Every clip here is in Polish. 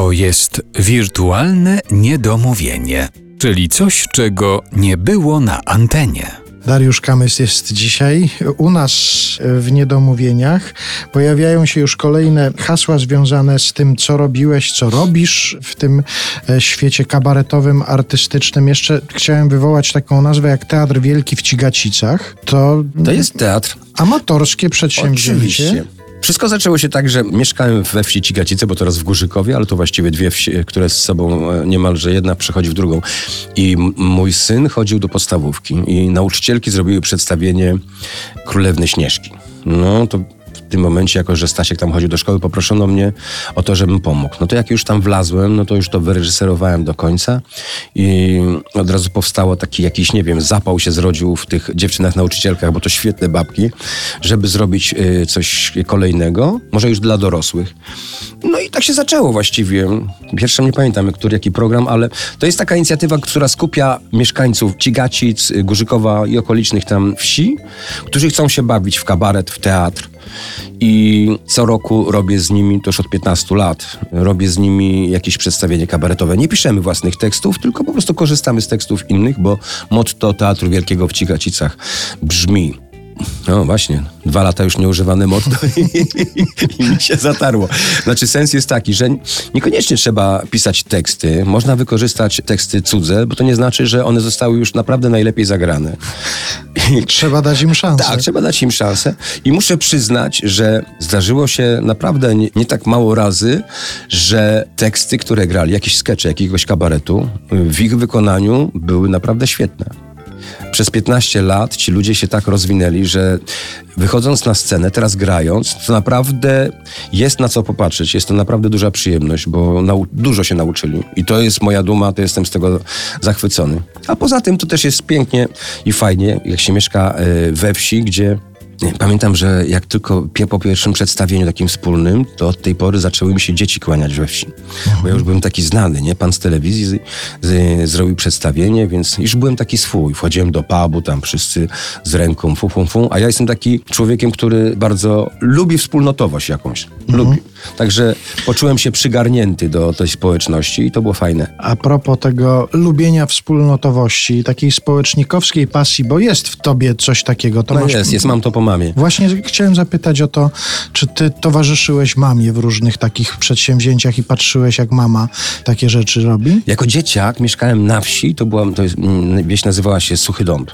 To jest wirtualne niedomówienie, czyli coś, czego nie było na antenie. Dariusz Kamys jest dzisiaj u nas w Niedomówieniach. Pojawiają się już kolejne hasła związane z tym, co robiłeś, co robisz w tym e, świecie kabaretowym, artystycznym. Jeszcze chciałem wywołać taką nazwę jak Teatr Wielki w Cigacicach. To, To jest teatr. amatorskie przedsięwzięcie. Oczywiście. Wszystko zaczęło się tak, że mieszkałem we wsi Cigacice, bo teraz w Górzykowie, ale to właściwie dwie które z sobą e, niemalże jedna przechodzi w drugą. I mój syn chodził do podstawówki i nauczycielki zrobiły przedstawienie Królewny Śnieżki. No to tym momencie, jako że Stasiek tam chodził do szkoły, poproszono mnie o to, żebym pomógł. No to jak już tam wlazłem, no to już to wyreżyserowałem do końca i od razu powstało taki jakiś, nie wiem, zapał się zrodził w tych dziewczynach nauczycielkach, bo to świetne babki, żeby zrobić y, coś kolejnego, może już dla dorosłych. No i tak się zaczęło właściwie. Pierwsze nie pamiętam, który jaki program, ale to jest taka inicjatywa, która skupia mieszkańców Cigacic, Górzykowa i okolicznych tam wsi, którzy chcą się bawić w kabaret, w teatr. I co roku robię z nimi, to już od 15 lat, robię z nimi jakieś przedstawienie kabaretowe. Nie piszemy własnych tekstów, tylko po prostu korzystamy z tekstów innych, bo motto Teatru Wielkiego w Cigacicach brzmi no właśnie, dwa lata już nieużywane motto i, i, mi się zatarło. Znaczy sens jest taki, że niekoniecznie trzeba pisać teksty, można wykorzystać teksty cudze, bo to nie znaczy, że one zostały już naprawdę najlepiej zagrane. Trzeba dać im szansę. Tak, trzeba dać im szansę. I muszę przyznać, że zdarzyło się naprawdę nie, nie, tak mało razy, że teksty, które grali, jakieś skecze jakiegoś kabaretu, w ich wykonaniu były naprawdę świetne. Przez 15 lat ci ludzie się tak rozwinęli, że wychodząc na scenę, teraz grając, to naprawdę jest na co popatrzeć. Jest to naprawdę duża przyjemność, bo dużo się nauczyli. I to jest moja duma, to jestem z tego zachwycony. A poza tym to też jest pięknie i fajnie, jak się mieszka e, we wsi, gdzie Pamiętam, że jak tylko po pierwszym przedstawieniu takim wspólnym, to od tej pory zaczęły mi się dzieci kłaniać we wsi. Bo ja już byłem taki znany, nie? Pan z telewizji z, z, zrobił przedstawienie, więc już byłem taki swój. Wchodziłem do pubu, tam wszyscy z ręką fu, fu, fu. A ja jestem taki człowiekiem, który bardzo lubi wspólnotowość jakąś. Lubi. Także poczułem się przygarnięty do tej społeczności i to było fajne. A propos tego lubienia wspólnotowości, takiej społecznikowskiej pasji, bo jest w tobie coś takiego. To No masz... jest, jest, mam to po mamie. Właśnie chciałem zapytać o to, czy ty towarzyszyłeś mamie w różnych takich przedsięwzięciach i patrzyłeś, jak mama takie rzeczy robi? Jako dzieciak mieszkałem na wsi, to była, to jest, mm, wieś nazywała się Suchy Dąb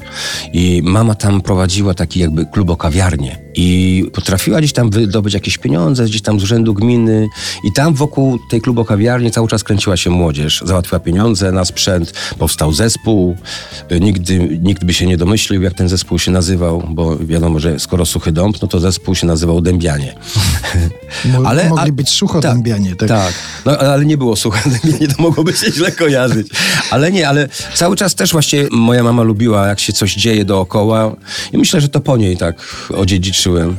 i mama tam prowadziła taki jakby klubokawiarnię i potrafiła gdzieś tam wydobyć jakieś pieniądze gdzieś tam z urzędu gminy i tam wokół tej klubokawiarni cały czas kręciła się młodzież. Załatwiła pieniądze na sprzęt, powstał zespół. Y, Nigdy, nikt by się nie domyślił, jak ten zespół się nazywał, bo wiadomo, że skoro Suchy Dąb, no to zespół się nazywał Dębianie. Mo- Ale- mogli a- być suchodębianie. Tak. Tak, no, ale nie było suche, nie to mogłoby się źle kojarzyć. Ale nie, ale cały czas też właśnie moja mama lubiła, jak się coś dzieje dookoła i myślę, że to po niej tak zaliczyłem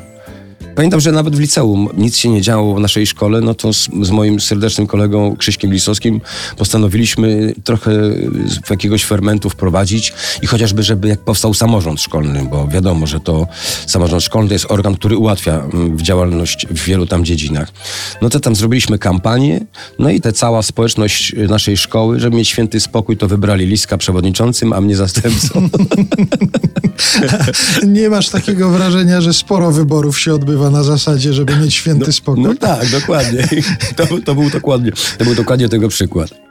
Pamiętam, że nawet w liceum nic się nie działo w naszej szkole, no to z, z moim serdecznym kolegą Krzyśkiem Lisowskim postanowiliśmy trochę jakiegoś fermentu wprowadzić i chociażby, żeby jak powstał samorząd szkolny, bo wiadomo, że to samorząd szkolny to jest organ, który ułatwia mm, działalność w wielu tam dziedzinach. No to tam zrobiliśmy kampanię, no i ta cała społeczność naszej szkoły, żeby mieć święty spokój, to wybrali Liska przewodniczącym, a mnie zastępcą. Nie masz takiego wrażenia, że sporo wyborów się odbywa na zasadzie, żeby mieć święty spokój? No tak, dokładnie. To, to był dokładnie, to był dokładnie tego przykład.